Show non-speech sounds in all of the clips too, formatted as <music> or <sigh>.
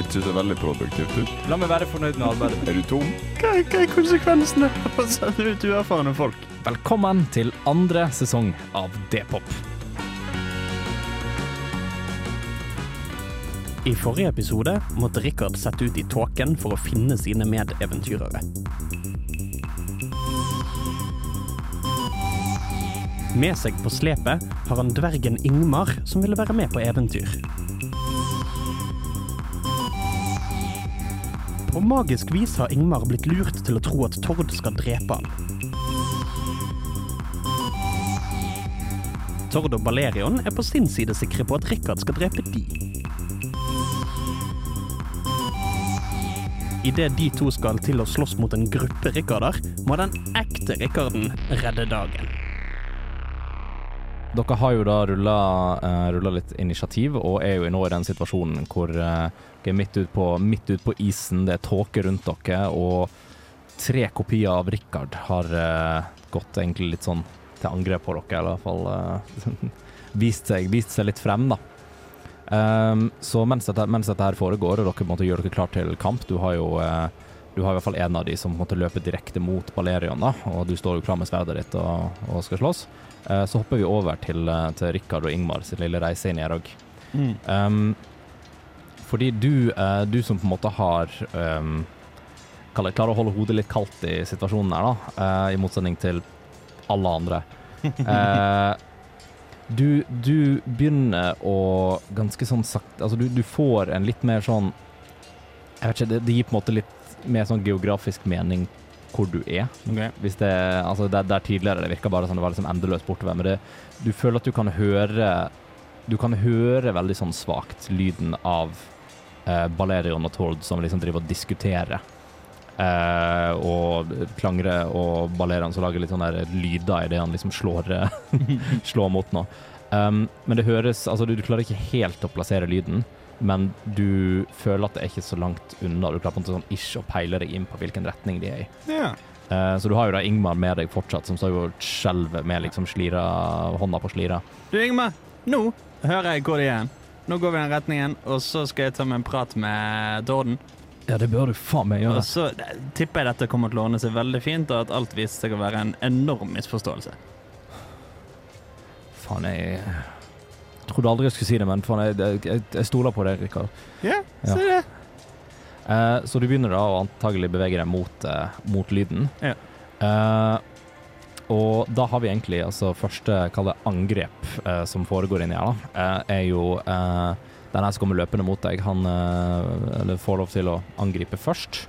ikke er veldig produktivt ut. La meg være fornøyd med arbeidet. Er du tom? Hva, hva er konsekvensene av å sende ut uerfarne folk? Velkommen til andre sesong av D-pop. I forrige episode måtte Rikard sette ut i tåken for å finne sine medeventyrere. Med seg på slepet har han dvergen Ingmar, som ville være med på eventyr. På magisk vis har Ingmar blitt lurt til å tro at Tord skal drepe han. Tord og Balerion er på sin side sikre på at Rikard skal drepe de. Idet de to skal til å slåss mot en gruppe Rikarder, må den ekte Rikarden redde dagen. Dere har jo da rulla, eh, litt initiativ, og er jo nå i den situasjonen hvor eh, dere er midt ut, på, ut på isen, det er tåke rundt dere, og tre kopier av Richard har eh, gått egentlig litt sånn til angrep på dere, eller i hvert fall <laughs> vist, seg, vist seg litt frem, da. Um, så mens dette, mens dette her foregår, og dere måtte gjøre gjør dere klar til kamp, du har jo eh, du har i hvert fall en av de som måtte løpe direkte mot Balerion, da, og du står jo klar med sverdet ditt og, og skal slåss. Eh, så hopper vi over til, eh, til Rikard og Ingmar sin lille reise inn i Erog. Um, fordi du, eh, du som på en måte har um, Klarer å holde hodet litt kaldt i situasjonen her, da, eh, i motsetning til alle andre. <laughs> Du, du begynner å ganske sånn sakte Altså, du, du får en litt mer sånn Jeg vet ikke, det, det gir på en måte litt mer sånn geografisk mening hvor du er. Hvis det, altså der, der tidligere det virka bare sånn det var liksom endeløst bortover, men det, du føler at du kan høre Du kan høre veldig sånn svakt lyden av eh, Balerion og Tord som liksom driver og diskuterer. Eh, og klangre og Balerion som lager litt sånne der lyder idet han liksom slår, <laughs> slår mot noe. Um, men det høres Altså, du, du klarer ikke helt å plassere lyden, men du føler at det er ikke så langt unna. Du klarer på sånn ish å peile deg inn på hvilken retning de er i. Ja. Uh, så du har jo da Ingmar med deg fortsatt, som står og skjelver med liksom slira, hånda på slira. Du, Ingmar, nå hører jeg hvor de er. Nå går vi i den retningen, og så skal jeg ta meg en prat med Dorden. Ja, det bør du faen meg gjøre. Og så eh, tipper jeg dette kommer til å ordne seg veldig fint, og at alt viser seg å være en enorm misforståelse. Faen, jeg trodde aldri jeg skulle si det, men faen, jeg, jeg, jeg stoler på deg, Rikard. Ja, Ja. se det. Eh, så du begynner da å antagelig bevege deg mot, eh, mot lyden. Ja. Eh, og da har vi egentlig altså første kall det angrep eh, som foregår inni her, da, eh, er jo eh, den her som kommer løpende mot deg. Han eller får lov til å angripe først.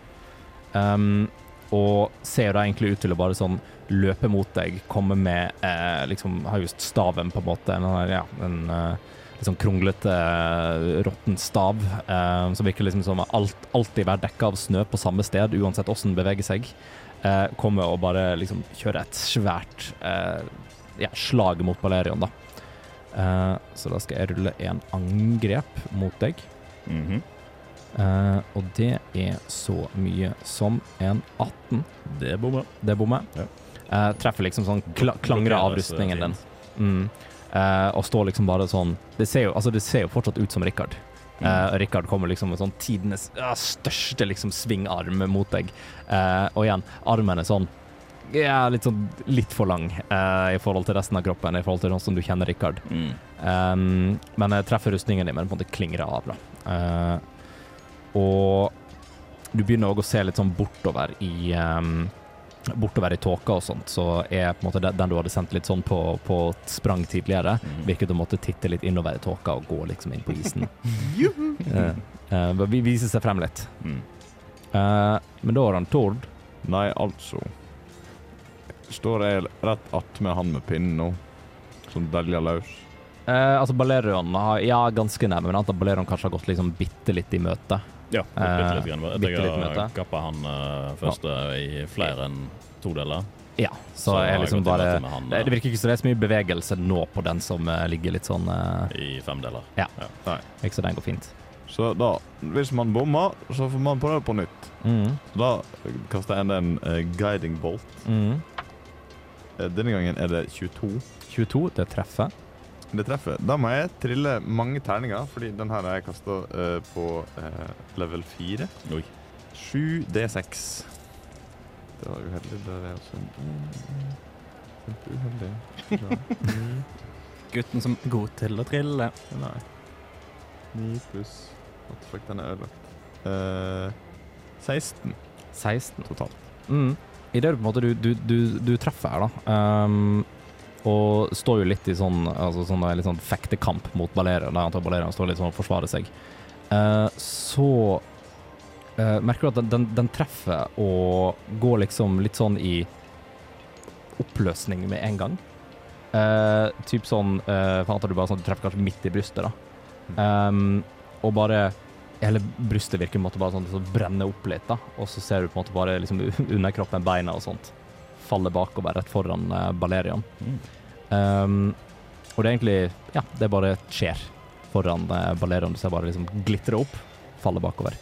Um, og ser da egentlig ut til å bare sånn løpe mot deg, komme med eh, liksom Har just staven, på en måte. En, ja, en eh, litt sånn kronglete, eh, råtten stav eh, som virker liksom som alt, alltid være dekka av snø på samme sted, uansett åssen den beveger seg. Eh, kommer og bare liksom kjører et svært eh, ja, slag mot Balerion, da. Så da skal jeg rulle en angrep mot deg. Mhm. Eh, og det er så mye som en 18. Det bommer. Det bommer. Ja. Uh, treffer liksom sånn kla klangre av rustningen din. Mm. Uh, og står liksom bare sånn Det ser jo, altså det ser jo fortsatt ut som Rikard. Uh, Rikard kommer liksom med sånn tidenes største liksom svingarm mot deg. Og igjen, armen er sånn ja, litt sånn litt for lang i forhold til resten av kroppen, i forhold til sånn som du kjenner Rikard. Mm. Um, men treffer rustningen din, men på en måte klinger av. Da. Eh, og du begynner også å se litt sånn bortover i um, Bortover i tåka og sånt, så er på en måte den du hadde sendt litt sånn på, på sprang tidligere, Mm. virket å måtte titte litt innover i tåka og gå liksom inn på isen. <laughs> uh, uh, vi viser seg frem litt. Mm. Eh, men da har han Tord. Nei, altså Står jeg rett attmed han med pinnen nå, som deljer løs? Eh, altså Balerion har Ja, ganske nærme, men jeg antar Balerion kanskje har gått liksom bitte litt i møte. Ja, Eh, bitte litt. Grann. bitte Jeg har kappa han først første i flere enn to deler. Ja, så, er jeg liksom bare han, det, eh, det virker ikke så det er så mye bevegelse nå på den som eh, ligger litt sånn eh, I fem deler. Ja, Ikke så den går fint. Så da, hvis man bommer, så får man prøve på nytt. Mm. Så da kaster jeg en uh, guiding bolt. Mm. Eh, denne gangen er det 22. 22, det treffer. Det treffer. Da må jeg trille mange terninger, fordi den her har jeg kasta på uh, level 4. Oi. 7 D6. Det var uheldig. Det er også en Kjempeuheldig. Ja. <laughs> Gutten som er god til å trille. Nei. 9 pluss What fuck, den er ødelagt. Uh, 16 16. totalt. Mm. I det du på en måte du, du, du, du treffer her, da. Um, og står jo litt i sånn, altså sånn, litt sånn fektekamp mot Balerion, der antar Balerion står litt sånn og forsvarer seg. Uh, så uh, merker du at den, den, den treffer og går liksom litt sånn i oppløsning med en gang. Uh, typ sånn uh, For antar du bare sånn at du treffer kanskje midt i brystet, da. Um, og bare Hele brystet virker på en måte bare sånn det brenner opp litt, da. Og så ser du på en måte bare liksom <laughs> underkroppen, beina og sånt falle bakover rett foran uh, Balerion. Mm. Um, og det er egentlig Ja, det bare skjer foran uh, Balerion. Du ser bare liksom glitre opp, falle bakover.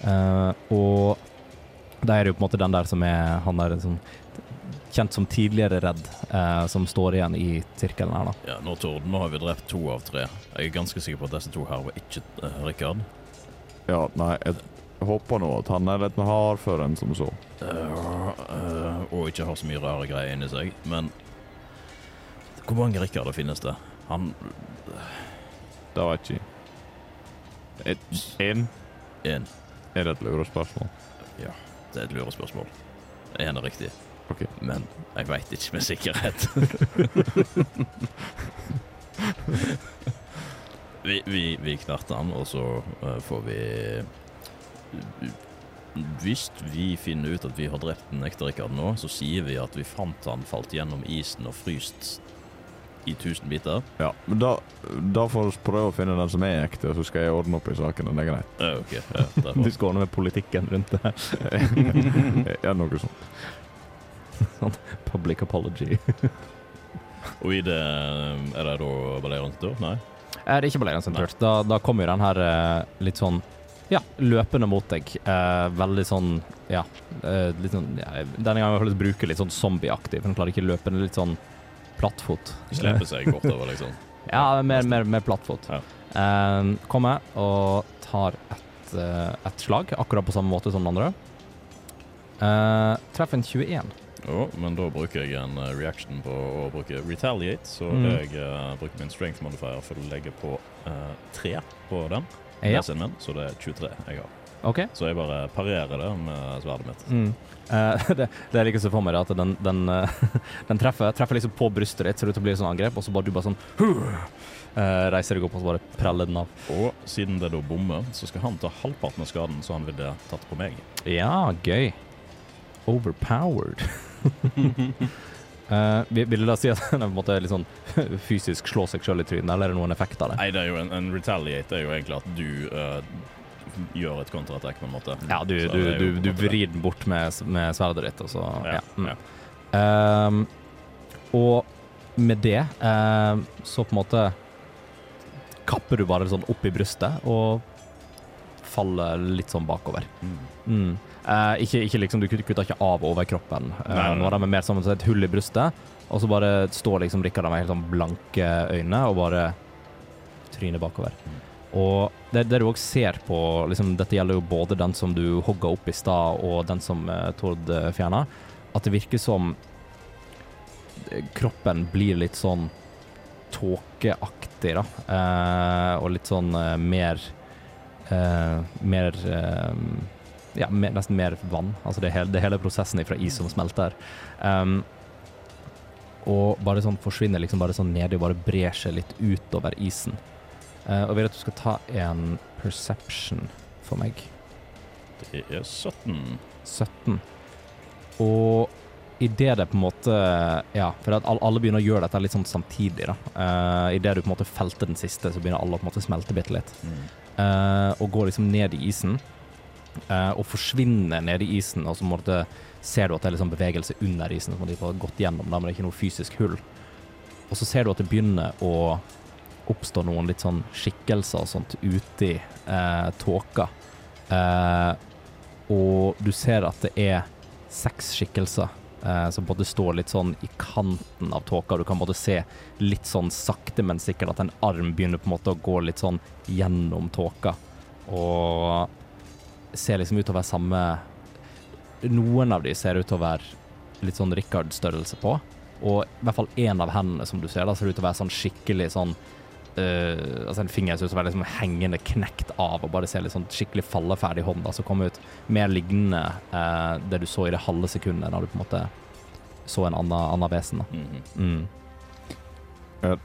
Uh, og da er det jo på en måte den der som er Han der som kjent som tidligere redd, uh, som står igjen i sirkelen her, da. Ja, nå, Tord, nå har vi drept to av tre. Jeg er ganske sikker på at disse to her var ikke uh, Rikard. Ja, nei, jeg håper nå at han er litt hardfør enn som så. Uh, og ikke har så mye rare greier inni seg. Men hvor mange Rikarder finnes det? Han Det var ikke Én? Én. Er det et lurespørsmål? Ja, Det er et lurespørsmål. Er det riktig? Ok. Men jeg veit ikke med sikkerhet. <laughs> vi, vi, vi knerter han, og så eh, får vi Hvis vi finner ut at vi har drept den ekte Rikard nå, så sier vi at vi fant han falt gjennom isen og fryst i tusen biter. Ja, men da, da får vi prøve å finne den som er ekte, og så skal jeg ordne opp i saken. Det er greit. Ja, okay. ja. Du <laughs> skal ordne med politikken rundt det. <laughs> ja, noe sånt. Public apology. <laughs> Og i det Er det da Balerion sin tur? Nei? Er det ikke Balerion sin tur? Da, da kommer jo den her eh, litt sånn ja, løpende mot deg. Eh, veldig sånn ja, eh, litt sånn ja, Denne gangen Bruker jeg litt sånn zombieaktig, for den klarer ikke løpe litt sånn plattfot. Sleper seg bortover, liksom. <laughs> Ja, mer, mer, mer plattfot. Ja. Eh, kommer og tar et, eh, et slag, akkurat på samme måte som den andre. Eh, treffer en 21. Jo, men da bruker jeg en eh, reaction på å bruke retaliate, så Mm. jeg eh, bruker min strength modifier for å legge på tre på den. Ja. Min, så det er 23 jeg har. Okay. Så jeg bare parerer det med sverdet mitt. Mm. Uh, <laughs> det, det jeg liker så for meg, at den, den, uh, <laughs> den treffer, treffer liksom på brystet ditt, ser ut til å bli et sånt angrep, og så bare du bare sånn uh, <laughs> reiser deg opp og så bare preller den av. Og siden det da bommer, så skal han ta halvparten av skaden så han ville tatt på meg. Ja, gøy. Overpowered. Eh, vil du da si at <laughs> en måte sånn <laughs> fysisk slå seg sjøl i trynet, eller er det noen effekt av det? Nei, det er jo en, en retaliate er jo egentlig at du uh, gjør et counterattack, på en måte. Ja, du, du, det du, du vrir den bort med, med sverdet ditt, og så Ja, ja. Mm. ja. Ehm, og med det ehm, så på en måte kapper du bare sånn opp i brystet og faller litt sånn bakover. Mm. Mm. Eh, ikke, ikke liksom, Du kutter ikke av overkroppen. Uh, Nei, nei. Nå er det mer som et hull i brystet, og så bare står liksom Rikard med helt sånn blanke øyne og bare tryner bakover. Og det, det du òg ser på liksom, Dette gjelder jo både den som du hogga opp i stad, og den som uh, Tord uh, fjerna. At det virker som kroppen blir litt sånn tåkeaktig, da. Uh, og litt sånn mer Mer Ja, mer, nesten mer vann. Altså det hele, det hele prosessen fra is som smelter. Um, og bare sånn forsvinner liksom bare sånn nedi og bare brer seg litt utover isen. Uh, og vil at du skal ta en perception for meg. Det er 17. 17. Og idet det på en måte Ja, for alle, begynner å gjøre dette litt sånn samtidig, da. Uh, idet du på en måte felte den siste, så begynner alle å på en måte smelte bitte litt. Mm. Uh, og går liksom ned i isen. Eh, og forsvinner ned i isen, og så måtte, ser du at det er liksom bevegelse under isen som de har gått gjennom, men det er ikke noe fysisk hull. Og så ser du at det begynner å oppstå noen litt sånn skikkelser og sånt ute i eh, tåka. Eh, og du ser at det er seks skikkelser eh, som både står litt sånn i kanten av tåka. Du kan både se litt sånn sakte, men sikkert at en arm begynner på en måte å gå litt sånn gjennom tåka. Og ser liksom ut til å være samme Noen av de ser ut til å være litt sånn Richard-størrelse på. Og i hvert fall én av hendene som du ser, da ser ut til å være sånn skikkelig sånn eh, altså En finger ser ut til å være liksom hengende knekt av og bare ser litt sånn skikkelig falleferdig hånd som kommer ut. Mer lignende eh, det du så i det halve sekundet da du på en måte så en annen, annen vesen. da. Mhm. Mm.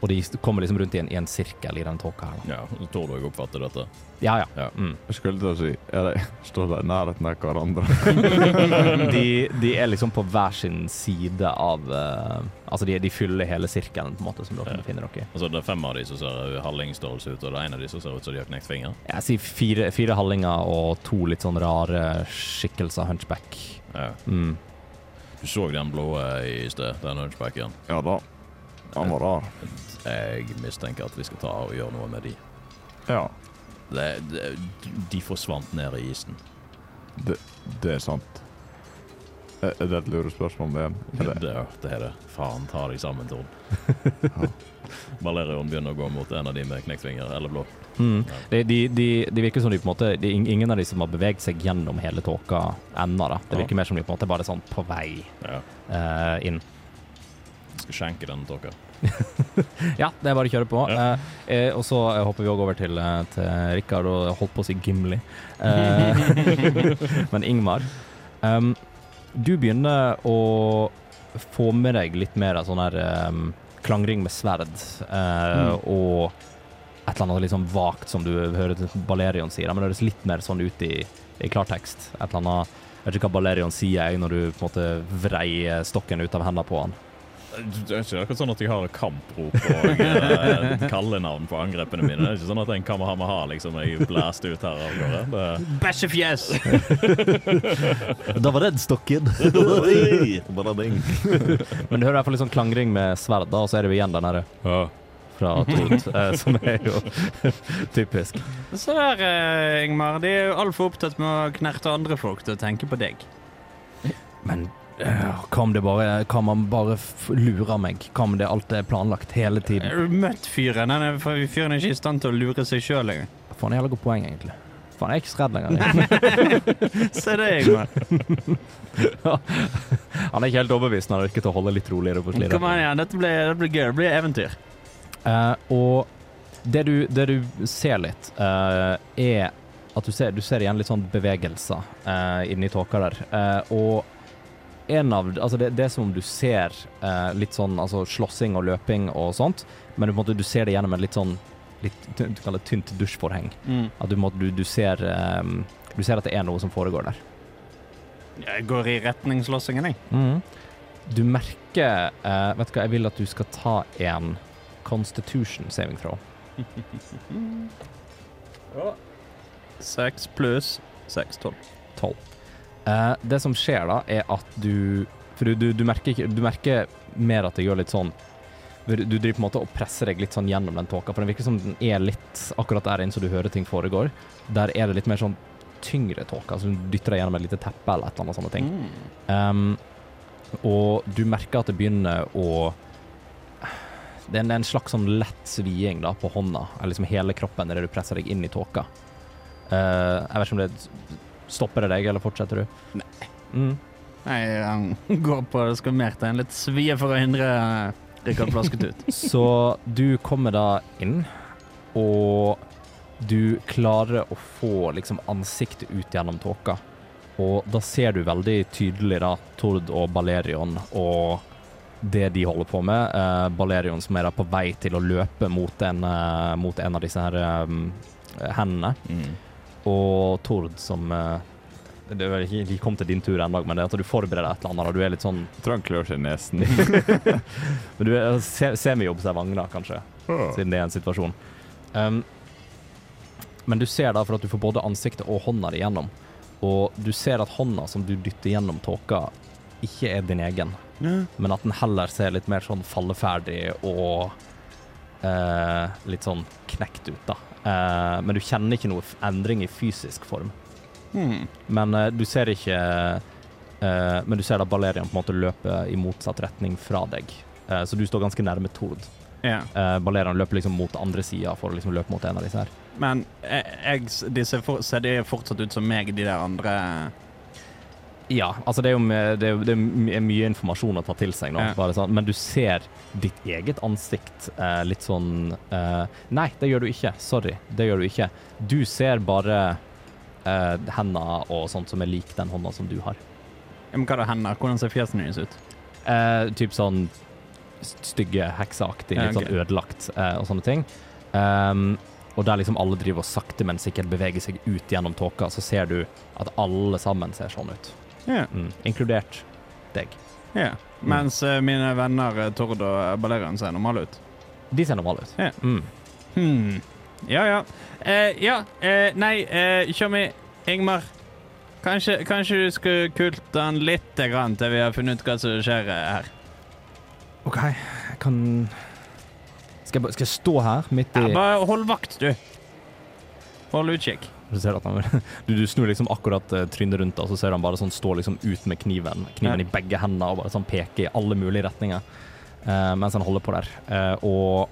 Og de kommer liksom rundt i en, i en sirkel i den tåka her. da. Ja, tror du jeg oppfatter dette. Ja, ja. Ja. Mm. Jeg skulle til å si er de, Står de i nærheten av hverandre? <laughs> De, de er liksom på hver sin side av uh, Altså, de, de fyller hele sirkelen, på en måte, som dere Ja. befinner dere i. Altså, det er fem av de som ser hallingstørrelse ut, og det er en av de som ser ut som de har knekt finger. Jeg sier fire, fire hallinger og to litt sånn rare skikkelser, hunchback. Ja. Mm. Du så den blå i sted, den hunchbacken. Ja da. Han var rar. Jeg mistenker at vi skal ta og gjøre noe med de. Ja, Det, det, de forsvant ned i isen. det, det er sant. Er er det et lurespørsmål, det? Er Det, det? det er det. Faen, ta deg sammen, Tord. <laughs> Valerion begynner å gå mot en av de med knektvinger eller blå. Mm. Ja. De, de, de, de virker som de på en måte det Ingen av de som har beveget seg gjennom hele tåka ennå. Det Ja. virker mer som de på en måte bare er sånn på vei Ja. eh, Skal skjenke den tåka. <laughs> Ja, det er bare å kjøre på. Ja. Eh, eh, og så eh, hopper vi òg over til, eh, til Rikard og holdt på å si Gimli. Eh, <laughs> men Ingmar. Um, du begynner å få med deg litt mer av sånn her um, klangring med sverd, eh, og et eller annet liksom vagt som du hører Balerion sier, men det høres litt mer sånn ut i, i klartekst. Et eller annet Jeg vet ikke hva Balerion sier jeg, når du på en måte vrei stokken ut av hendene på han. Det er ikke akkurat sånn at jeg har kamprop og uh, <laughs> kallenavn på angrepene mine. Det er ikke sånn at en Kamahamaha liksom jeg blæste ut her av gårde. Det- Bæsjefjes! <laughs> Da var den stokken. <laughs> Men du hører i hvert fall litt sånn klangring med sverd, da, og så er det jo igjen den derre fra Tord, eh, som er jo typisk. Se der, eh, Ingmar. De er jo altfor opptatt med å knerte andre folk til å tenke på deg. Men hva om det bare Kan man bare lure meg? Hva om det alt er planlagt hele tiden? Har du møtt fyren? Den er- Fyren er ikke i stand til å lure seg sjøl engang. Faen, jævla godt poeng, egentlig. Faen, jeg er ikke så redd lenger. <laughs> Se det, Ingmar. <laughs> Han er ikke helt overbevist når han virker til å holde litt roligere på slideren. Kom igjen, dette blir, det blir gøy. Det blir eventyr. Uh, og det du, det du ser litt, uh, er at du ser, du ser igjen litt sånn bevegelser uh, inni tåka der. Uh, og en av Altså, det, det er som om du ser eh, litt sånn altså slåssing og løping og sånt, men du, måte, du ser det gjennom en litt sånn litt, ty- du tynt dusjforheng. At du, måte, du, du ser um, Du ser at det er noe som foregår der. Jeg går i retning slåssingen, jeg. Mm. Du merker uh, Vet du hva, jeg vil at du skal ta en Constitution saving throw. <laughs> Seks pluss seks, tolv. 12. Eh, det som skjer da, er at du For du, du, merker, du merker mer at det gjør litt sånn Du driver på en måte og presser deg litt sånn gjennom den tåka, for den virker som den er litt akkurat der inne så du hører ting foregår. Der er det litt mer sånn tyngre tåke, altså du dytter deg gjennom et lite teppe eller et eller annet sånne ting. Um, og du merker at det begynner å Det er en, er slags sånn lett sviing da på hånda, eller liksom hele kroppen, der du presser deg inn i tåka. Uh, jeg vet ikke om det Stopper det deg, eller fortsetter du? Nei. Mm. Nei, han går på det skal mer til en litt svie for å hindre eh, Rikard Flasket ut. <laughs> Så du kommer da inn, og du klarer å få liksom ansiktet ut gjennom tåka. Og da ser du veldig tydelig da Tord og Balerion og det de holder på med. Uh, Balerion som er da på vei til å løpe mot en, uh, mot en av disse her um, hendene. Mm. Og Tord som eh, det er vel ikke, de kom til din tur ennå, men det er at du forbereder et eller annet. Og du er litt sånn Jeg klør seg i nesen. <laughs> Men du er se- semiobservant, da, kanskje, siden det er en situasjon. Um, Men du ser da for at du får både ansiktet og hånda di gjennom. Og du ser at hånda som du dytter gjennom tåka, ikke er din egen. Men at den heller ser litt mer sånn falleferdig og eh, litt sånn knekt ut, da. Eh, men du kjenner ikke noe endring i fysisk form. Mm. Men uh, du ser ikke uh, Men du ser da Balerian på en måte løpe i motsatt retning fra deg. Så du står ganske nærme Tord. Yeah. Balerian løper liksom mot andre sida for å liksom løpe mot en av disse her. Men jeg, jeg, de ser, for, ser de fortsatt ut som meg, de der andre Ja, altså det er jo med, det er, det er mye informasjon å ta til seg nå, Ja. sånn. men du ser ditt eget ansikt eh, litt sånn eh, Nei, det gjør du ikke. Sorry, det gjør du ikke. Du ser bare eh, hendene og sånt som er lik den hånda som du har. Men hva er hender? Hvordan ser fjesene deres ut? Eh, typ sånn stygge, hekseaktig, Ja, litt sånn ødelagt eh, og sånne ting. Um, og der liksom alle driver og sakte, men sikkert beveger seg ut gjennom tåka, så ser du at alle sammen ser sånn ut. Ja. Mm. Inkludert deg. ja. Mens uh, mine venner eh, Tord og eh, Balerian ser normale ut. De ser normale ut. Ja. Mm. Hmm. Ja, ja. Uh, ja, uh, nei, eh, Tjommi, Ingmar. Kanskje, kanskje du skulle kulte den litt grann til vi har funnet ut hva som skjer her. OK, jeg kan skal jeg, skal jeg stå her midt i Ja, bare hold vakt, du. Hold utkikk. Du ser at han <laughs> Du, du snur liksom akkurat eh, trynet rundt, og så ser han bare sånn stå liksom ut med kniven. Kniven Ja. i begge hendene og bare sånn peke i alle mulige retninger uh, mens han holder på der. Uh, og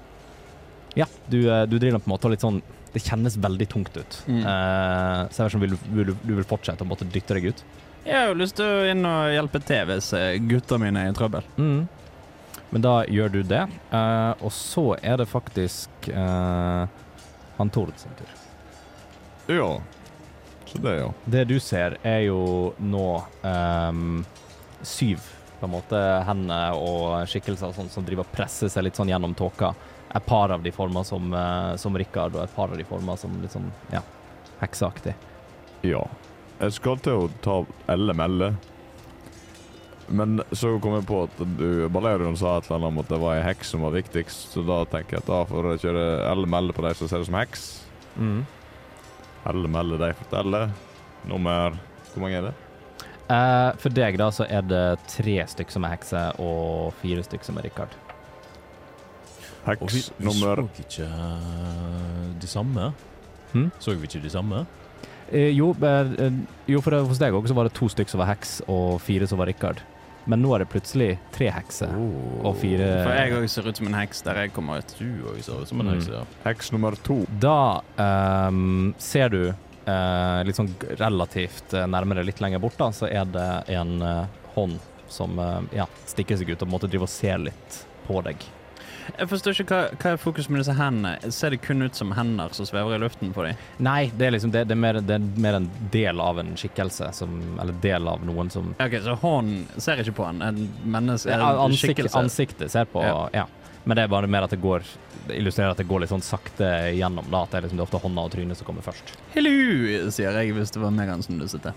ja, du, du driver på en måte litt sånn Det kjennes veldig tungt ut. Mm. Uh, så jeg vet vil, du- du- du vil fortsette å måtte dytte deg ut? Jeg har jo lyst til å inn og hjelpe til hvis gutta mine er i trøbbel. Mm. Men da gjør du det. Uh, og så er det faktisk uh, han Tord sin tur. Ja. Så det, ja. Det du ser, er jo nå um, syv på en måte hender og skikkelser og sånn som driver og presser seg litt sånn gjennom tåka. Et par av de former som, uh, som Rikard, og et par av de former som litt sånn ja, hekseaktig. Ja. Jeg skal til å ta Elle Melle. Men så kom jeg på at du, Balerion sa et eller annet om at det var ei heks som var viktigst, så da tenker jeg at da får jeg kjøre Elle Melle på de som ser det som heks. Elle melde de forteller. Nummer Hvor mange er det? Uh, for deg da så er det tre stykk som er hekser, og fire stykk som er Rikard. Og vi, Heks vi nummer så ikke eh, de samme. Hm? Så vi ikke de samme? Uh, jo, eh, jo, for hos deg òg så var det to stykk som var heks, og fire som var Rikard. Men nå er det plutselig tre hekser og fire For jeg òg ser ut som en heks der jeg kommer ut. Du òg ser ut som en Mm. heks, ja. Heks nummer to. Da um, ser du uh, litt sånn relativt eh, nærmere, litt lenger bort, da, så er det en uh, hånd som uh, ja, stikker seg ut og måtte drive og se litt på deg. Jeg forstår ikke hva, hva er fokus med disse hendene. Ser det kun ut som hender som svever i luften på dem? Nei, det er liksom det, det, er mer, det er mer en del av en skikkelse, som, eller del av noen som Ok, Så hånden ser ikke på en, En menneske, en skikkelse? Ansiktet ser på, Ja. ja. Men det er bare mer at det går Det illustrerer at det går litt sånn sakte gjennom, da. At det er liksom det ofte hånda og trynet som kommer først. Hello, sier jeg hvis det var meg han snudde til.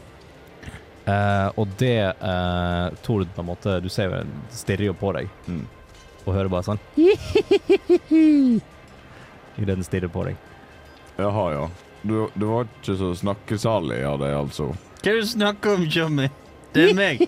Uh, og det uh, Tord på en måte Du ser jo stirrer jo på deg Mm. Og hører bare sånn Idet den stirrer på deg. Jaha, ja. Du, du var ikke så snakkesalig av deg, altså. Hva er det du snakker om, Tjommi? Det er meg.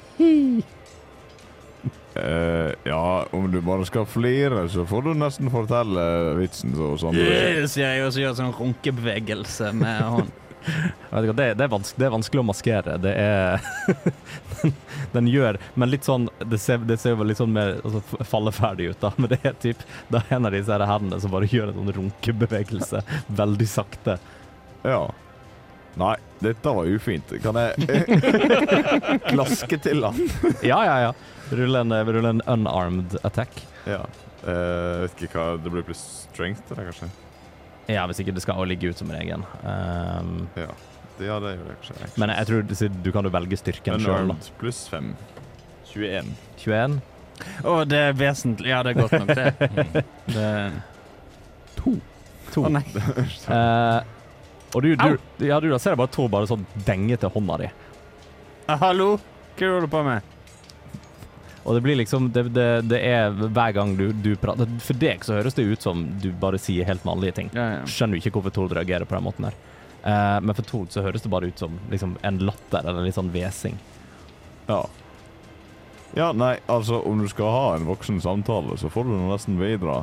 Uh, <laughs> ja, om du bare skal flire, så får du nesten fortelle vitsen så sånn. Yes, jeg også gjør sånn runkebevegelse med hånden. Jeg det, det, er det er vanskelig å maskere. Det er <laughs> den, den gjør Men litt sånn Det ser, det ser jo litt sånn mer altså, falleferdig ut, da. Men det er typ Det er en av disse hendene som bare gjør en sånn runkebevegelse veldig sakte. Ja. Nei, dette var ufint. Kan jeg <laughs> klaske til han? Ja, ja, ja. Rulle en, rulle en unarmed attack. Ja. Uh, vet ikke hva Det blir pluss strength, det kanskje? Ja, hvis ikke det skal ligge ut som en egen. Um, Ja. Det, ja, det gjør det kanskje. men jeg tror du, du kan jo velge styrken sjøl. Unarmed pluss fem. 21. 21. Å, det er vesentlig. Ja, det er godt nok, det. <laughs> det... To. Å nei. <laughs> uh, og du, du, ja, du da ser jeg bare Tor bare sånn denge til hånda di. Hallo? Hva holder du på med? Og det blir liksom Det, det, det er hver gang du, du prater For deg så høres det ut som du bare sier helt vanlige ting. Ja, ja. Skjønner ikke hvorfor Tord reagerer på den måten der. Uh, men for Tord så høres det bare ut som liksom, en latter eller litt sånn hvesing. Ja. Ja, nei, altså, om du skal ha en voksen samtale, så får du nesten bidra.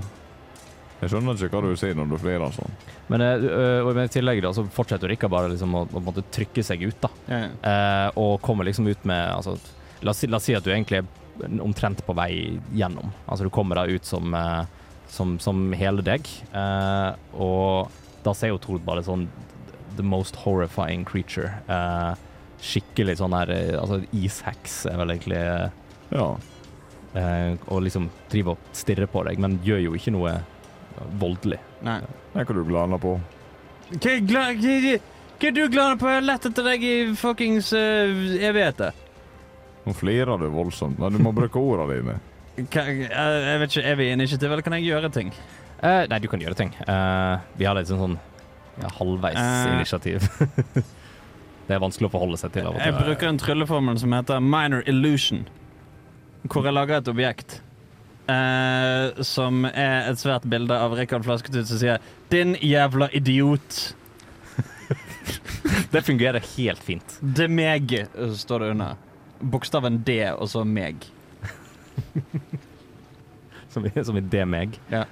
Jeg skjønner ikke hva du sier når du flirer sånn. Men eh, øh, og i tillegg da, så fortsetter Rikka bare liksom å, å trykke seg ut, da. Ja, ja. Eh, og kommer liksom ut med altså, la, oss la oss si at du egentlig er omtrent på vei gjennom. Altså du kommer da ut som, eh, som, som hele deg, eh, og da ser jo Tord bare sånn the most horrifying creature. Eh, skikkelig sånn her eh, Altså isheks er vel egentlig eh, Ja. Og liksom driver og stirrer på deg, men gjør jo ikke noe voldelig. Nei. Det er hva du glaner på. Hva hva- hva- hva er du glaner på? Jeg har lett etter deg i fuckings uh, evigheter. Nå flirer du voldsomt, men du må bruke ordene dine. Hva, jeg, vet ikke, er vi initiativ, eller kan jeg gjøre ting? Eh, nei, du kan gjøre ting. Eh, vi har litt sånn, sånn ja, halvveis Eh. initiativ. <laughs> det er vanskelig å forholde seg til av og Jeg bruker en trylleformel som heter minor illusion. Hvor jeg lager et objekt eh, som er et svært bilde av Rikard Flasketut som sier 'Din jævla idiot'. <laughs> Det fungerer helt fint. Det meg, står det under. Bokstaven D og så meg. <laughs> Som i, som i det meg. Ja.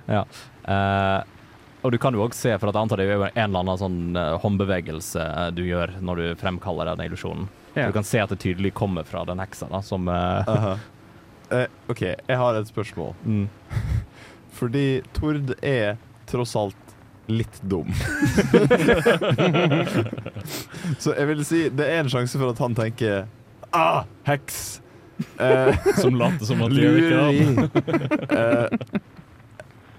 Eh, og du kan jo også se, for at jeg antar det er en eller annen sånn eh, håndbevegelse eh, du gjør når du fremkaller den illusjonen. Ja. Du kan se at det tydelig kommer fra den heksa, da, som uh, Aha. <laughs> Eh, OK, jeg har et spørsmål. mm. <laughs> Fordi Tord er tross alt litt dum. Så jeg vil si det er en sjanse for at han tenker Ah, heks! Eh, <laughs> Som later som at de er ikke det.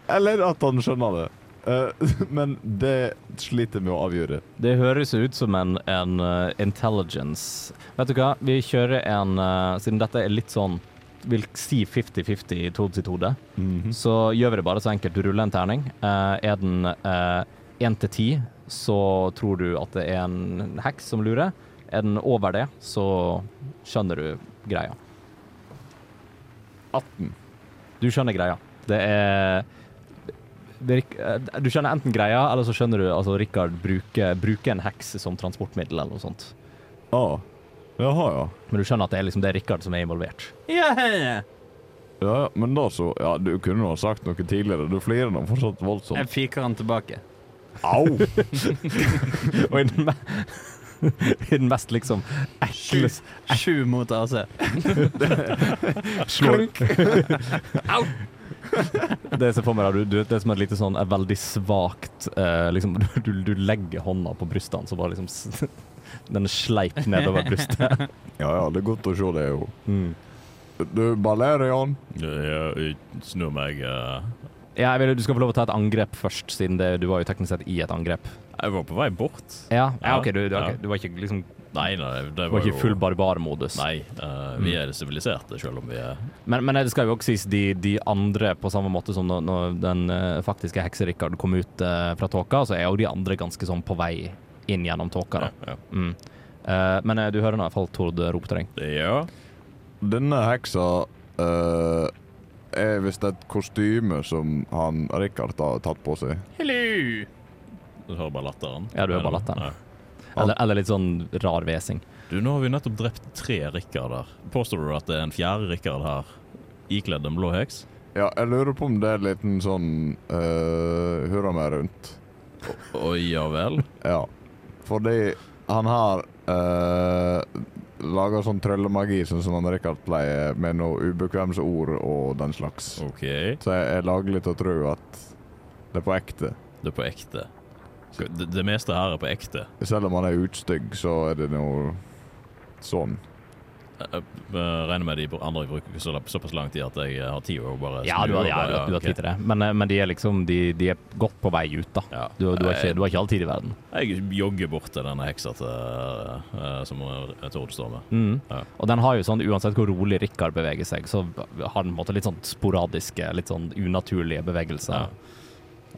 <laughs> eller at han skjønner det. Eh, <laughs> men det sliter med å avgjøre. Det høres ut som en, en uh, intelligence Vet du hva, vi kjører en uh, Siden dette er litt sånn Vil si 50-50 i hode sitt hode, så gjør vi det bare så enkelt. Du ruller en terning. Uh, er den én til ti, så tror du at det er en heks som lurer. Er den over det, så skjønner du greia. 18. Du skjønner greia. Det er eh, Du skjønner enten greia, eller så skjønner du altså Rikard bruker, bruker en heks som transportmiddel eller noe sånt. Ah. Jaha, ja. Men du skjønner at det er liksom det er Rikard som er involvert. Ja, ja. Ja, ja, men da så Ja, du kunne jo ha sagt noe tidligere. Du flirer nå fortsatt voldsomt. Jeg fiker han tilbake. Au! <laughs> Og <laughs> i den, mest liksom ekle Sju mot AC. <laughs> slår <laughs> Au! Det jeg ser for meg, du, du, det er som et lite sånn er veldig svakt eh, liksom, du, du legger hånda på brystene, så bare liksom Den sleip nedover brystet. Ja ja, det er godt å se det, jo. Mm. Du, Balerion. Jeg snur meg Uh... Ja, jeg vil, du skal få lov å ta et angrep først, siden det, du var jo teknisk sett i et angrep. Jeg var på vei bort. Ja, ja OK, du, du, okay. du var ikke liksom Nei, nei, det var var ikke full barbarmodus. Nei, uh, vi er siviliserte, selv om vi er Men, men det skal jo også sies, de, de andre, på samme måte som når, når den eh, faktiske hekse-Rikard kom ut uh, fra tåka, så er jo de andre ganske sånn på vei inn gjennom tåka. da. ja. Mm. Uh, men du hører nå i hvert fall Tord rope til deg. ja. Denne heksa eh, er visst et kostyme som han Rikard har tatt på seg. Hello! Du hører bare latteren. Ja, du hører bare latteren. Ja. Eller, eller litt sånn rar hvesing. Du, nå har vi nettopp drept tre Rikarder. Påstår du at det er en fjerde Rikard her, ikledd en blå heks? Ja, jeg lurer på om det er en liten sånn uh, hurra meg rundt. Å ja vel? Ja. Fordi han har uh, laga sånn tryllemagi, sånn som han Rikard pleier, med noe ubekvemsord og den slags. OK. Så jeg jeg lager litt å tro at det er på ekte. Det er på ekte. Det, det meste her er på ekte. Selv om han er utstygg, så er det noe sånn. Jeg, jeg, jeg regner med de andre bruker så, såpass lang tid at jeg har tid å bare Ja, du har, ja, du, har- du har tid til det. Men, eh, men de er liksom de, de er godt på vei ut, da. Ja. Du, du, har ikke, du har ikke all tid i verden. Jeg jogger bort til denne heksa til, eh, som Tord står med. Mm. Ja. Og den har jo sånn, uansett hvor rolig Rikard beveger seg, så har den på en måte litt sånn sporadiske, litt sånn unaturlige bevegelser. Ja.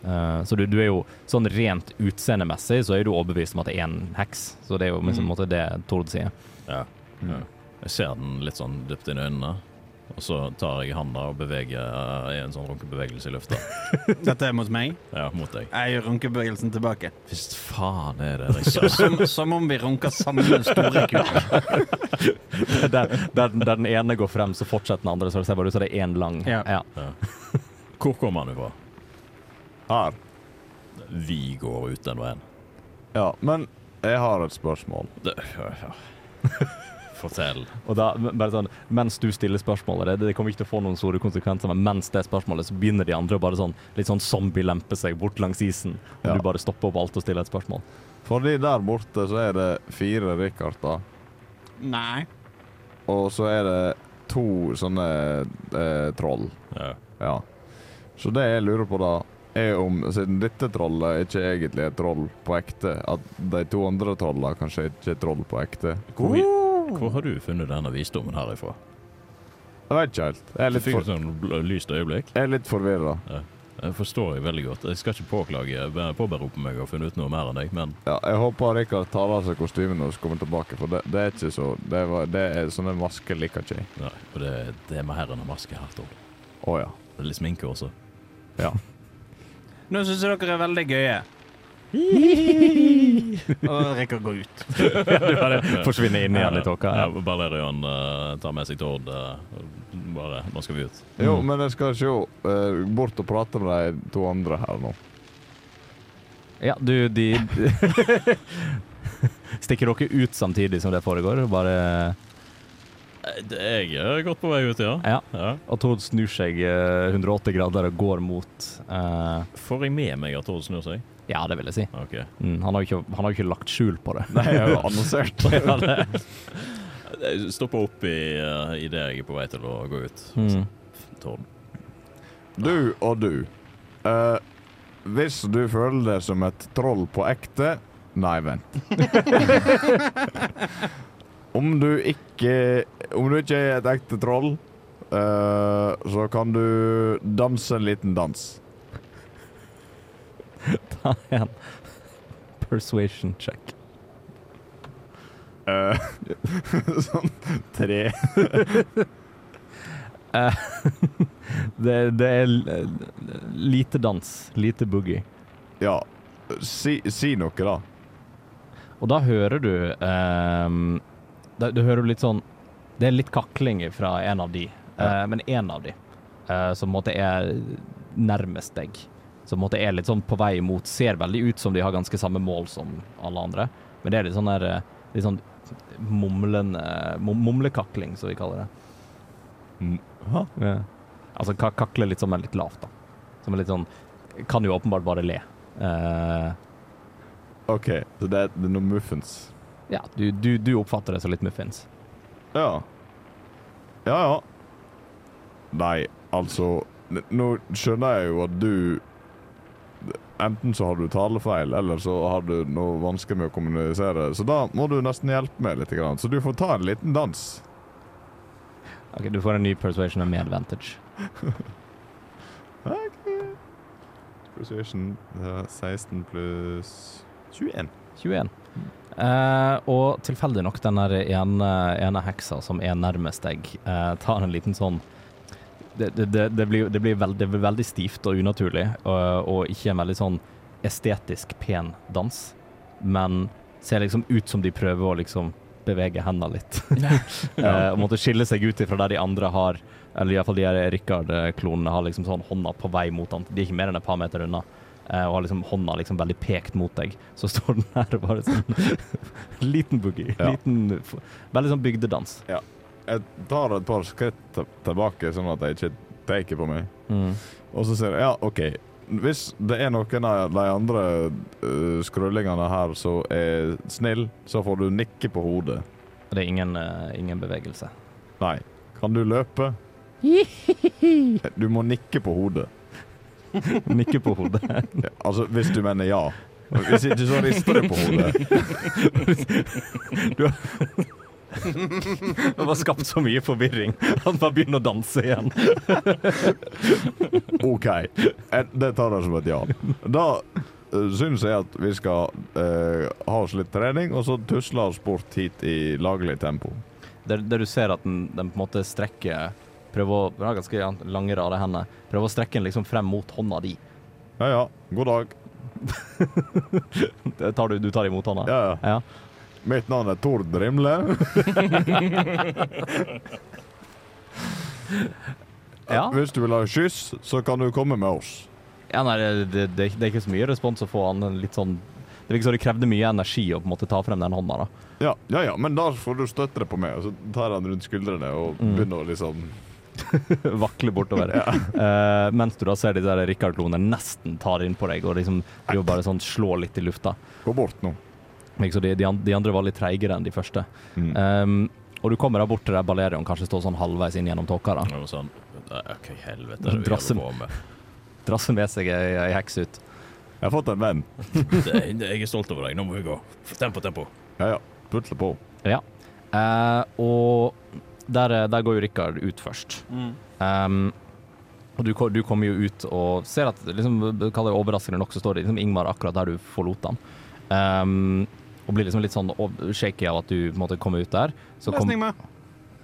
Eh, så du, du er jo sånn rent utseendemessig så er du overbevist om at det er en heks. Så det er jo liksom, på en Mm. måte det Tord sier. Ja. Mm. ja. Jeg ser den litt sånn dypt inn i øynene. Og så tar jeg handa og beveger uh, i en sånn runkebevegelse i lufta. <laughs> Dette er mot meg. Ja, mot deg. Jeg gjør runkebevegelsen tilbake. Hvis faen er det. <laughs> Som, som om vi runker sammen store <laughs> kuler. der, der, der den ene går frem, så fortsetter den andre. Så det ser bare ut som det er én lang. Ja. Hvor kommer han ifra? Her. Vi går ut den veien. Ja, men jeg har et spørsmål. Det, ja, ja. <laughs> Fortell. Og da, bare sånn, Mens du stiller spørsmålet, det, det kommer ikke til å få noen store konsekvenser, men mens det spørsmålet, så begynner de andre å bare sånn litt sånn zombie-lempe seg bort langs isen. Og Ja. du bare stopper opp alt og stiller et spørsmål. Fordi der borte så er det fire Richarder. Nei. og så er det to sånne eh, troll. Ja. Ja. Så det jeg lurer på da, er om, siden dette trollet ikke egentlig er troll på ekte, at de to andre trollene kanskje ikke er troll på ekte. Hvor, hvor har du funnet denne visdommen herifra? Jeg vet ikke helt. Jeg er litt, for, sånn lyst øyeblikk. jeg er litt forvirra. Jeg forstår jeg veldig godt. Jeg skal ikke påklage, be- påberope meg å ha funnet ut noe mer enn deg, men Ja, jeg håper Rikard tar av seg kostymene og kommer tilbake, for det, det er ikke så Det, var, det er sånne masker liker ikke jeg. nei. Og det, det er mer enn en maske her, Tord. Å ja. Det er litt sminke også. Ja. Nå syns jeg dere er veldig gøye. <laughs> Og rekker å gå ut. <laughs> ja, du bare forsvinner inn igjen i tåka. Ja, Balerion uh, tar med seg Tord. Uh, bare Nå skal vi ut. Jo, Mm. men jeg skal se uh, bort og prate med de to andre her nå. Ja, du, de <laughs> Stikker dere ut samtidig som det foregår? Bare Eh, Jeg er godt på vei ut, ja. Ja. ja. Og Tord snur seg eh, 180 grader og går mot uh... Får jeg med meg at Tord snur seg? Ja, det vil jeg si. Okay. Mm, han har jo ikke, han har jo ikke lagt skjul på det. Nei, jeg har jo <laughs> annonsert. Ja, det. Jeg stopper opp i, uh, i det jeg er på vei til å gå ut. Mm. Tord. Du og du. Uh, hvis du føler deg som et troll på ekte Nei, vent. <laughs> om du ikke Om du ikke er et ekte troll, uh, så kan du danse en liten dans. <laughs> Ta en persuasion check. Uh, <laughs> sånn tre. uh, <laughs> det, det er lite dans, lite boogie. Ja. Si, si noe, da. Og da hører du ehm, da, Du hører litt sånn Det er litt kakling fra en av de, eh, men en av de eh, som på en måte er nærmest deg. Som på en måte er litt sånn på vei imot. Ser veldig ut som de har ganske samme mål som alle andre, men det er litt sånn der eh, Litt sånn mumlende Mumlekakling, som vi kaller det. Hæ? Ja. Altså ka kakle litt sånn, men litt lavt, da. Som er litt sånn Kan jo åpenbart bare le. Uh, OK, så det er, det er noen muffins. Ja, du, du, du oppfatter det som litt muffins. Ja. Ja, ja. Nei, altså Nå skjønner jeg jo at du Enten så har du talefeil, eller så har du noe vanskelig med å kommunisere. Så da må du nesten hjelpe meg litt. Så du får ta en liten dans. Ok, Du får en ny persuasion med advantage. <laughs> Persuasion eh, 16 pluss 21. 21. Uh, og tilfeldig nok, den ene, ene heksa som er nærmest deg, uh, tar en liten sånn Det, det, det, det, blir, det, blir veld, det blir veldig stivt og unaturlig, og, og ikke en veldig sånn estetisk pen dans, men ser liksom ut som de prøver å liksom bevege hendene litt. <laughs> uh, og måtte skille seg ut ifra der de andre har Eller iallfall de her Rikard-klonene har liksom sånn hånda på vei mot han. De er ikke mer enn et par meter unna. Eh, og har liksom hånda liksom veldig pekt mot deg. Så står den her og bare sånn <laughs> Liten boogie. Ja. Liten Veldig sånn bygdedans. Jeg tar et par skritt tilbake, sånn at jeg ikke peker på meg. Mm. Og så sier jeg ja, OK. Hvis det er noen av de andre uh, skrullingene her som er snill, så får du nikke på hodet. Det er ingen, uh, ingen bevegelse. Nei. Kan du løpe? <laughs> Du må nikke på hodet. <laughs> Nikke på hodet. Ja, altså, hvis du mener ja. Hvis ikke, så rister du på hodet. <laughs> Det var skapt så mye forvirring at man begynner å danse igjen. <laughs> OK. Eh, Det tar jeg som et ja. Da uh, syns jeg at vi skal eh, ha oss litt trening, og så tusle oss bort hit i laglig tempo. Der, der du ser at den, den på en måte strekker prøver å har ganske lange, rare hender. Prøve å strekke den liksom frem mot hånda di. Ja ja, god dag. <laughs> Tar du, du tar imot hånda? Ja ja. Ja. Mitt navn er Tord Rimle. <laughs> Ja. Hvis du vil ha kyss, så kan du komme med oss. Ja, nei, det, det, det er ikke så mye respons å få. Han litt sånn Det virker som det krevde mye energi å på en måte ta frem den hånda. da. Ja, ja, ja, men da får du støtte det på meg, og så tar han rundt skuldrene og Mm. begynner å liksom <laughs> Vakle bortover. Eh, mens du da ser de der Rikard-klonene nesten tar inn på deg og liksom driver bare sånn slår litt i lufta. Gå bort nå. Liksom de, de, andre var litt treigere enn de første. Mm. Um, og du kommer da bort til der Balerion kanskje står sånn halvveis inn gjennom tåka. da. Sånn Hva helvete er det vi på med? Drasser med seg ei, ei heks ut. Jeg har fått en venn. <laughs> Jeg er stolt over deg. Nå må vi gå. Tempo, tempo. Ja ja, putle på. Ja. Uh, og der, eh, der går jo Rikard ut først. Um, og du, du kommer jo ut og ser at liksom, kall det overraskende nok, så står det liksom Ingmar akkurat der du forlot ham. Um, og blir liksom litt sånn shaky av at du måte kommer ut der. Så kom, Løsning med.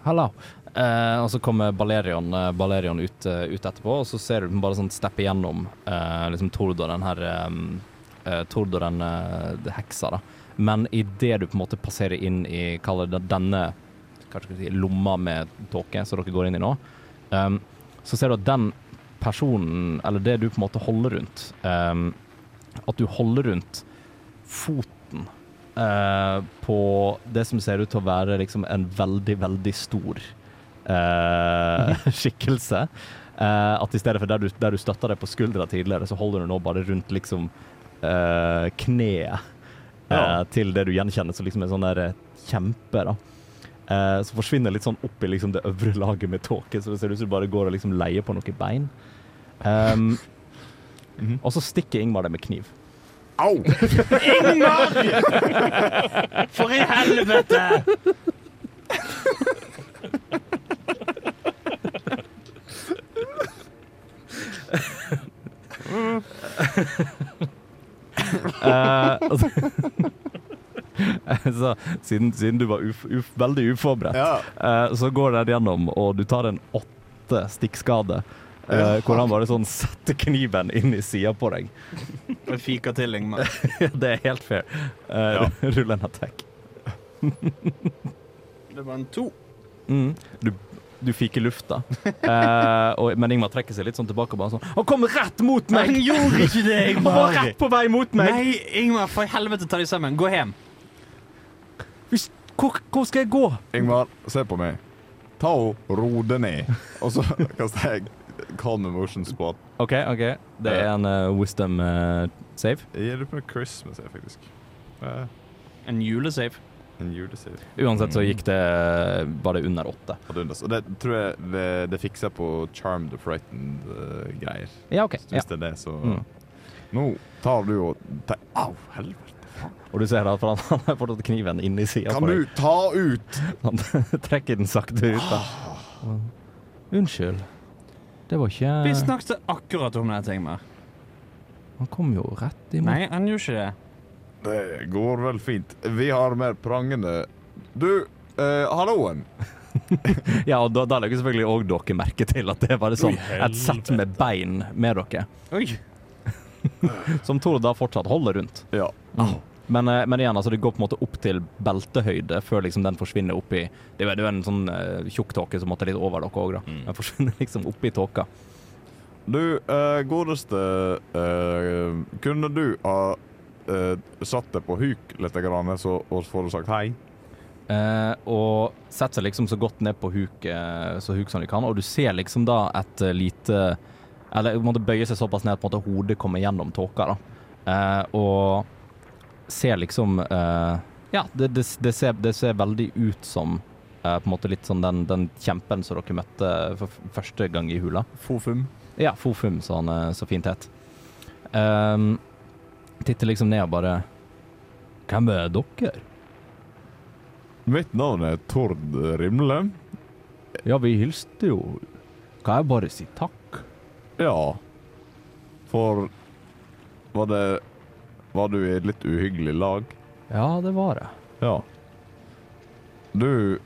Hallo. Uh, og så kommer Balerion, uh, Balerion ut, uh, ut etterpå, og så ser du den bare sånn steppe gjennom eh, liksom Tord og den her um, eh, Tord og den eh, heksa, da. Men idet du på en måte passerer inn i kaller det denne jeg si, lomma med tåke, som dere går inn i nå, um, så ser du at den personen, eller det du på en måte holder rundt um, At du holder rundt foten uh, på det som ser ut til å være liksom en veldig, veldig stor uh, <laughs> skikkelse. Uh, at i stedet for der du, der du støtta deg på skuldra tidligere, så holder du nå bare rundt liksom kneet Ja. til det du gjenkjenner som liksom en sånn der kjempe. da. Eh, så forsvinner litt sånn opp i liksom det øvre laget med tåke, så det ser ut som du bare går og liksom leier på noen bein. Um, Og så stikker Ingmar deg med kniv. Au! Ingmar! For i helvete! uh, og <laughs> så, siden, siden du var uf, uf, veldig uforberedt, Ja. eh, så går det gjennom, og du tar en åtte stikkskade. Uh, hvor han bare sånn setter kniven inn i sida på deg. <laughs> Jeg fiker til, Ingmar. det er helt fair. Uh, <laughs> Rull en attack. Det var en to. Mm. Du, du fiker lufta, uh, og, men Ingmar trekker seg litt sånn tilbake. og Bare sånn Han kom rett mot meg! Han gjorde ikke det, Ingmar! Han var rett på vei mot meg! Nei, Ingmar, for helvete, ta deg sammen. Gå hjem. Hvis, hvor, hvor skal jeg gå? Ingvar, se på meg. Ta og ro det ned. Og så <laughs> kaster jeg calm emotions på OK, OK. Det er en uh, wisdom uh, save. Jeg gir det på Christmas, jeg, faktisk. Uh, En julesave. en julesave. Uansett så gikk det Var det under åtte. Og det tror jeg det, det fikser på Charmed og Frightened-greier. Ja, OK. Så Ja. det er det, så Mm. Nå tar du og tar, Au, helvete. Og du ser at han, <laughs> han har fortsatt kniven inni sida Kan du ta ut Han <laughs> trekker den sakte ut. da. Unnskyld. Det var ikke Vi snakket akkurat om det, Ingmar. Han kom jo rett imot. Nei, han gjorde ikke det. Det går vel fint. Vi har mer prangende Du, eh, halloen. <laughs> Ja, og da, da legger selvfølgelig òg dere merke til at det er bare sånn Oi, et sett med bein med dere. Oi. Som Tord da fortsatt holder rundt. Ja. Men, eh, men igjen, altså det går på en måte opp til beltehøyde før liksom den forsvinner opp i Det er jo- en sånn uh, tjukk tåke som måtte litt over dere òg, da. Mm. Den forsvinner <laughs> liksom opp i tåka. Du, uh, godeste uh, Kunne du ha eh, satt deg på huk litt, grann, så, og får du sagt hei? Eh, og setter seg liksom så godt ned på huk, så huk som de kan, og du ser liksom da et lite Eller måte bøye seg såpass ned at på en måte hodet kommer gjennom tåka, da. Eh, og ser liksom uh, Ja, det, det, det, ser, det ser veldig ut som uh, på en måte litt sånn den, den kjempen som dere møtte for første gang i hula. Fofum. Ja, Fofum, som han eh, så fint het. Um, titter liksom ned og bare Hvem er dere? Mitt navn er Tord Rimle. Ja, vi hilste jo. Kan jeg bare si takk? Ja. For Var det Var du i et litt uhyggelig lag? Ja, det var det. Ja. Du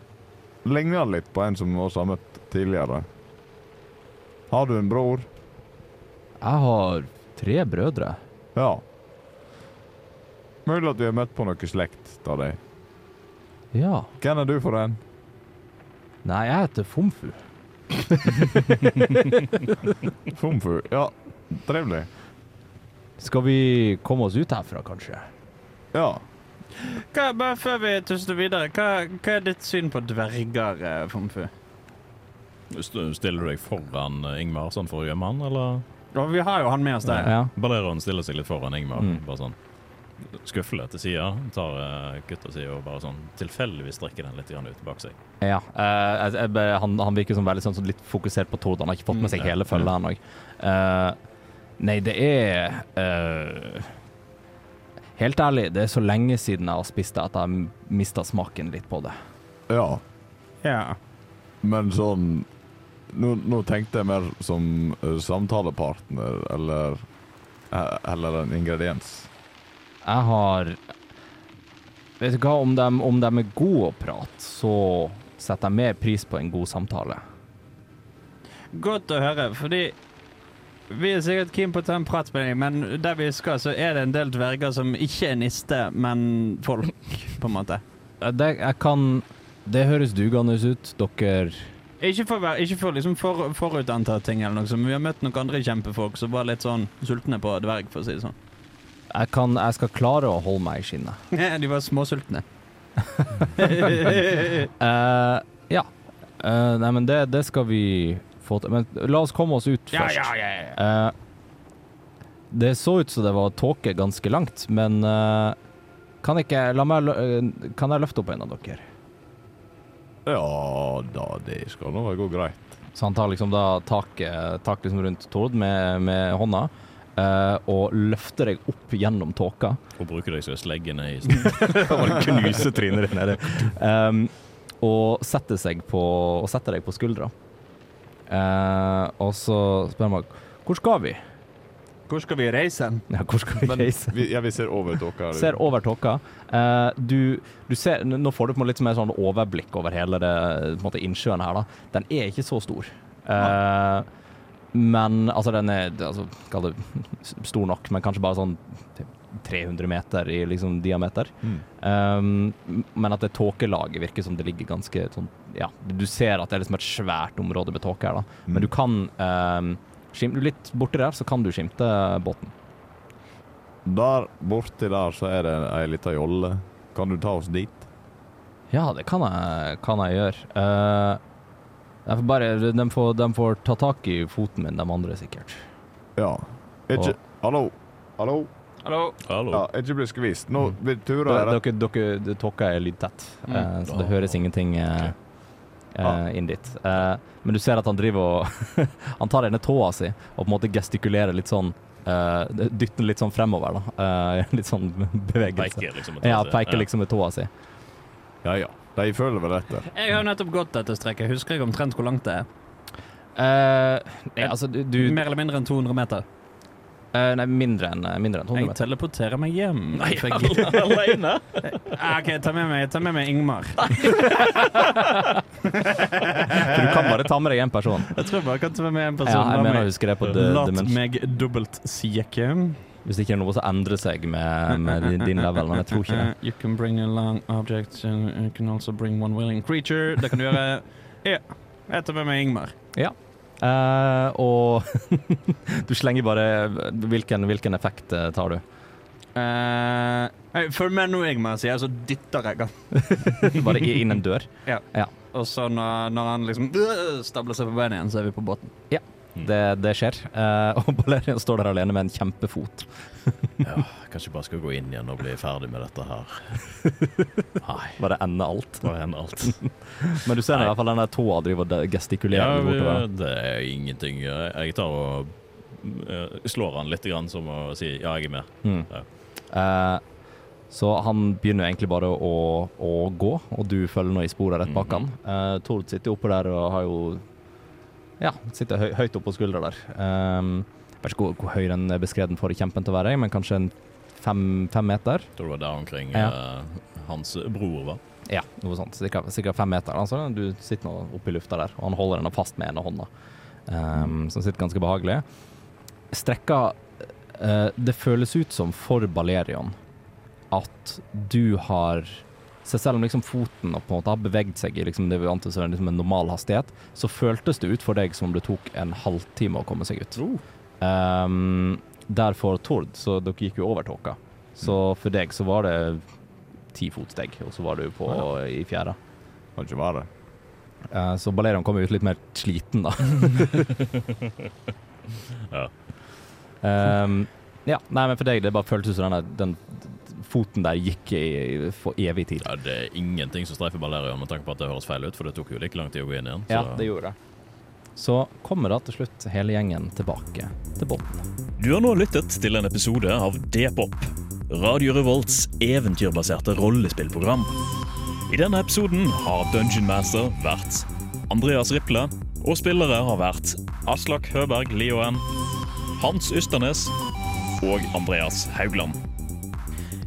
ligner litt på en som vi også har møtt tidligere. Har du en bror? Jeg har tre brødre. Ja. Mulig at vi har møtt på noe slekt av deg. Ja. Hvem er du for en? Nei, jeg heter Fomfu. <laughs> Fomfu. Ja, trivelig. Skal vi komme oss ut herfra, kanskje? Ja. Hva, bare før vi tusler videre, hva, hva er ditt syn på dverger, eh, Fomfu? Stiller du deg foran eh, Ingmar sånn for å gjemme han, eller? Ja, vi har jo han med oss der. Ja. Balleroen stiller seg litt foran Ingmar, Mm. bare sånn skuffelig til sida, tar uh, gutta si og bare sånn tilfeldigvis strekker den litt ut bak seg. Ja. uh, jeg, jeg, han, han virker som veldig sånn, sånn litt fokusert på Tord. Han har ikke fått med seg Mm, ja. hele følget ennå. Uh, nei, det er uh, Helt ærlig, det er så lenge siden jeg har spist det at jeg mista smaken litt på det. Ja. Ja. Men sånn Nå, nå tenkte jeg mer som eh, samtalepartner, eller eh, Eller en ingrediens. Jeg har Vet du hva, om de, om de er gode å prate, så setter jeg mer pris på en god samtale. Godt å høre, fordi vi er sikkert keen på å ta en prat med deg, men der vi skal, så er det en del dverger som ikke er niste, men folk, på en måte. Det, jeg kan Det høres dugende ut. Dere Ikke for, ikke for liksom for, forutanta ting eller noe, så, men vi har møtt noen andre kjempefolk som var litt sånn sultne på dverg, for å si det sånn. jeg, kan, jeg skal klare å holde meg i skinnet. <laughs> De var småsultne. uh, <laughs> ja. Uh, nei, men det, det skal vi få til. Men la oss komme oss ut først. Eh, det så ut som det var tåke ganske langt, men uh, kan, ikke, la meg, eh, kan jeg løfte opp en av dere? Ja da, det skal nå gå greit. Så han tar liksom da taket tak liksom rundt Tord med, med hånda Uh, og løfter deg opp gjennom tåka. Og bruker deg som slegge ned i og <laughs> knuser trynet ditt nede. Um, og setter seg på Og setter deg på skuldra. Eh, og så spør man hvor skal vi? Hvor skal vi reise? Ja, hvor skal vi Men reise? vi, ja, vi ser over tåka. <laughs> Ser over tåka. Eh, du, du ser, nå får du på en måte litt mer sånn overblikk over hele det, på en måte innsjøen her. da. Den er ikke så stor. Eh, men altså, den er altså, Kall det stor nok, men kanskje bare sånn 300 meter i liksom diameter. Mm. Um, men at det tåkelaget virker som det ligger ganske sånn Ja, du ser at det er liksom et svært område med tåke her, da. Men du kan um, skimte Litt borti der så kan du skimte båten. Der borti der så er det ei lita jolle. Kan du ta oss dit? Ja, det kan jeg, kan jeg gjøre. Uh, jeg bare, de, får, de får ta tak i foten min, de andre sikkert. Ja. Ikke Hallo? Hallo? Hallo? Hallo. Ja, ikke bli skvist. Nå Dere, jeg rett dere, dere det- Tåka er lydtett, Mm. eh, så det høres ingenting eh, eh, Ah. inn dit. Eh, men du ser at han driver og <laughs> Han tar ene tåa si og på en måte gestikulerer litt sånn eh, Dytter litt sånn fremover, da. Eh, <laughs> litt sånn bevegelse. Peker liksom. Ja, peker liksom med tåa si. Ja ja. De føler vel dette. Jeg har nettopp gått dette strekket. Husker jeg omtrent hvor langt det er? Eh, nei, altså, du, du Mer eller mindre enn 200 meter. eh, Nei, mindre enn mindre enn 100 Jeg meter. teleporterer meg hjem. Nei, jeg- alene? <laughs> Ah, OK, ta med meg, ta med meg Ingmar. For <laughs> du kan bare ta med deg én person. Jeg tror jeg bare kan ta med meg en Ja, person. jeg La mener jeg husker det på The Dimension. meg dobbeltsjekke. Hvis ikke det er noe som endrer seg med, med din, level, men jeg tror ikke det. <laughs> You can bring a long object and you can also bring one willing creature. Det kan du gjøre. Ja. Jeg tar med meg Ingmar. Uh, og <laughs> du slenger bare Hvilken, hvilken effekt eh, tar du? Uh, Følg med nå, Ingmar, sier jeg, så dytter jeg han. <laughs> Bare inn en dør? Ja, Og så når, når han liksom øh, stabler seg på beina igjen, så er vi på båten. Det, det skjer. Uh, og Balerian står der alene med en kjempefot. Ja, kanskje bare skal gå inn igjen og bli ferdig med dette her. <laughs> Nei, Bare ende alt. bare ende alt. <laughs> Men du ser i hvert fall den der tåa driver og gestikulerer Ja, bortover. det er ingenting. Jeg tar og eh, slår han litt grann som å si ja, jeg er med. Mm. Ja. Uh, så han begynner egentlig bare å, å gå, og du følger nå i sporet rett bak han. Mhm. Eh, Tord sitter oppe der og har jo Ja, sitter høy, høyt oppe på skuldra der. Um, jeg vet ikke hvor, hvor høy den er får kjempen til å være, men kanskje en fem, fem meter? Tror det var der omkring Ja. uh, hans bror var. Ja, noe sånt. Sikkert, sikkert fem meter. Altså, du sitter nå oppe i lufta der, og han holder den fast med ene hånda. Så som sitter ganske behagelig. Strekka uh, Det føles ut som for Balerion at du har så selv om liksom foten på en måte har beveget seg i liksom det vi antar som liksom en normal hastighet, så føltes det ut for deg som om det tok en halvtime å komme seg ut. Um, der for Tord, så dere gikk jo over tåka. Så for deg så var det ti fotsteg, og så var du på i fjæra. Kan ikke være. Eh, så Balerion kom ut litt mer sliten, da. <laughs> Ja. Um, ja, nei, men for deg, det bare føltes som den, den foten der gikk i, for evig tid. Ja, det er ingenting som streifer Balerion med tanke på at det høres feil ut, for det tok jo like lang tid å gå inn igjen. Ja, så- det gjorde det. Så kommer da til slutt hele gjengen tilbake til båten. Du har nå lyttet til en episode av D-pop, Radio Revolts eventyrbaserte rollespillprogram. I denne episoden har Dungeon Master vært Andreas Riple, og spillere har vært Aslak Høberg Lioen, Hans Ysternes og Andreas Haugland.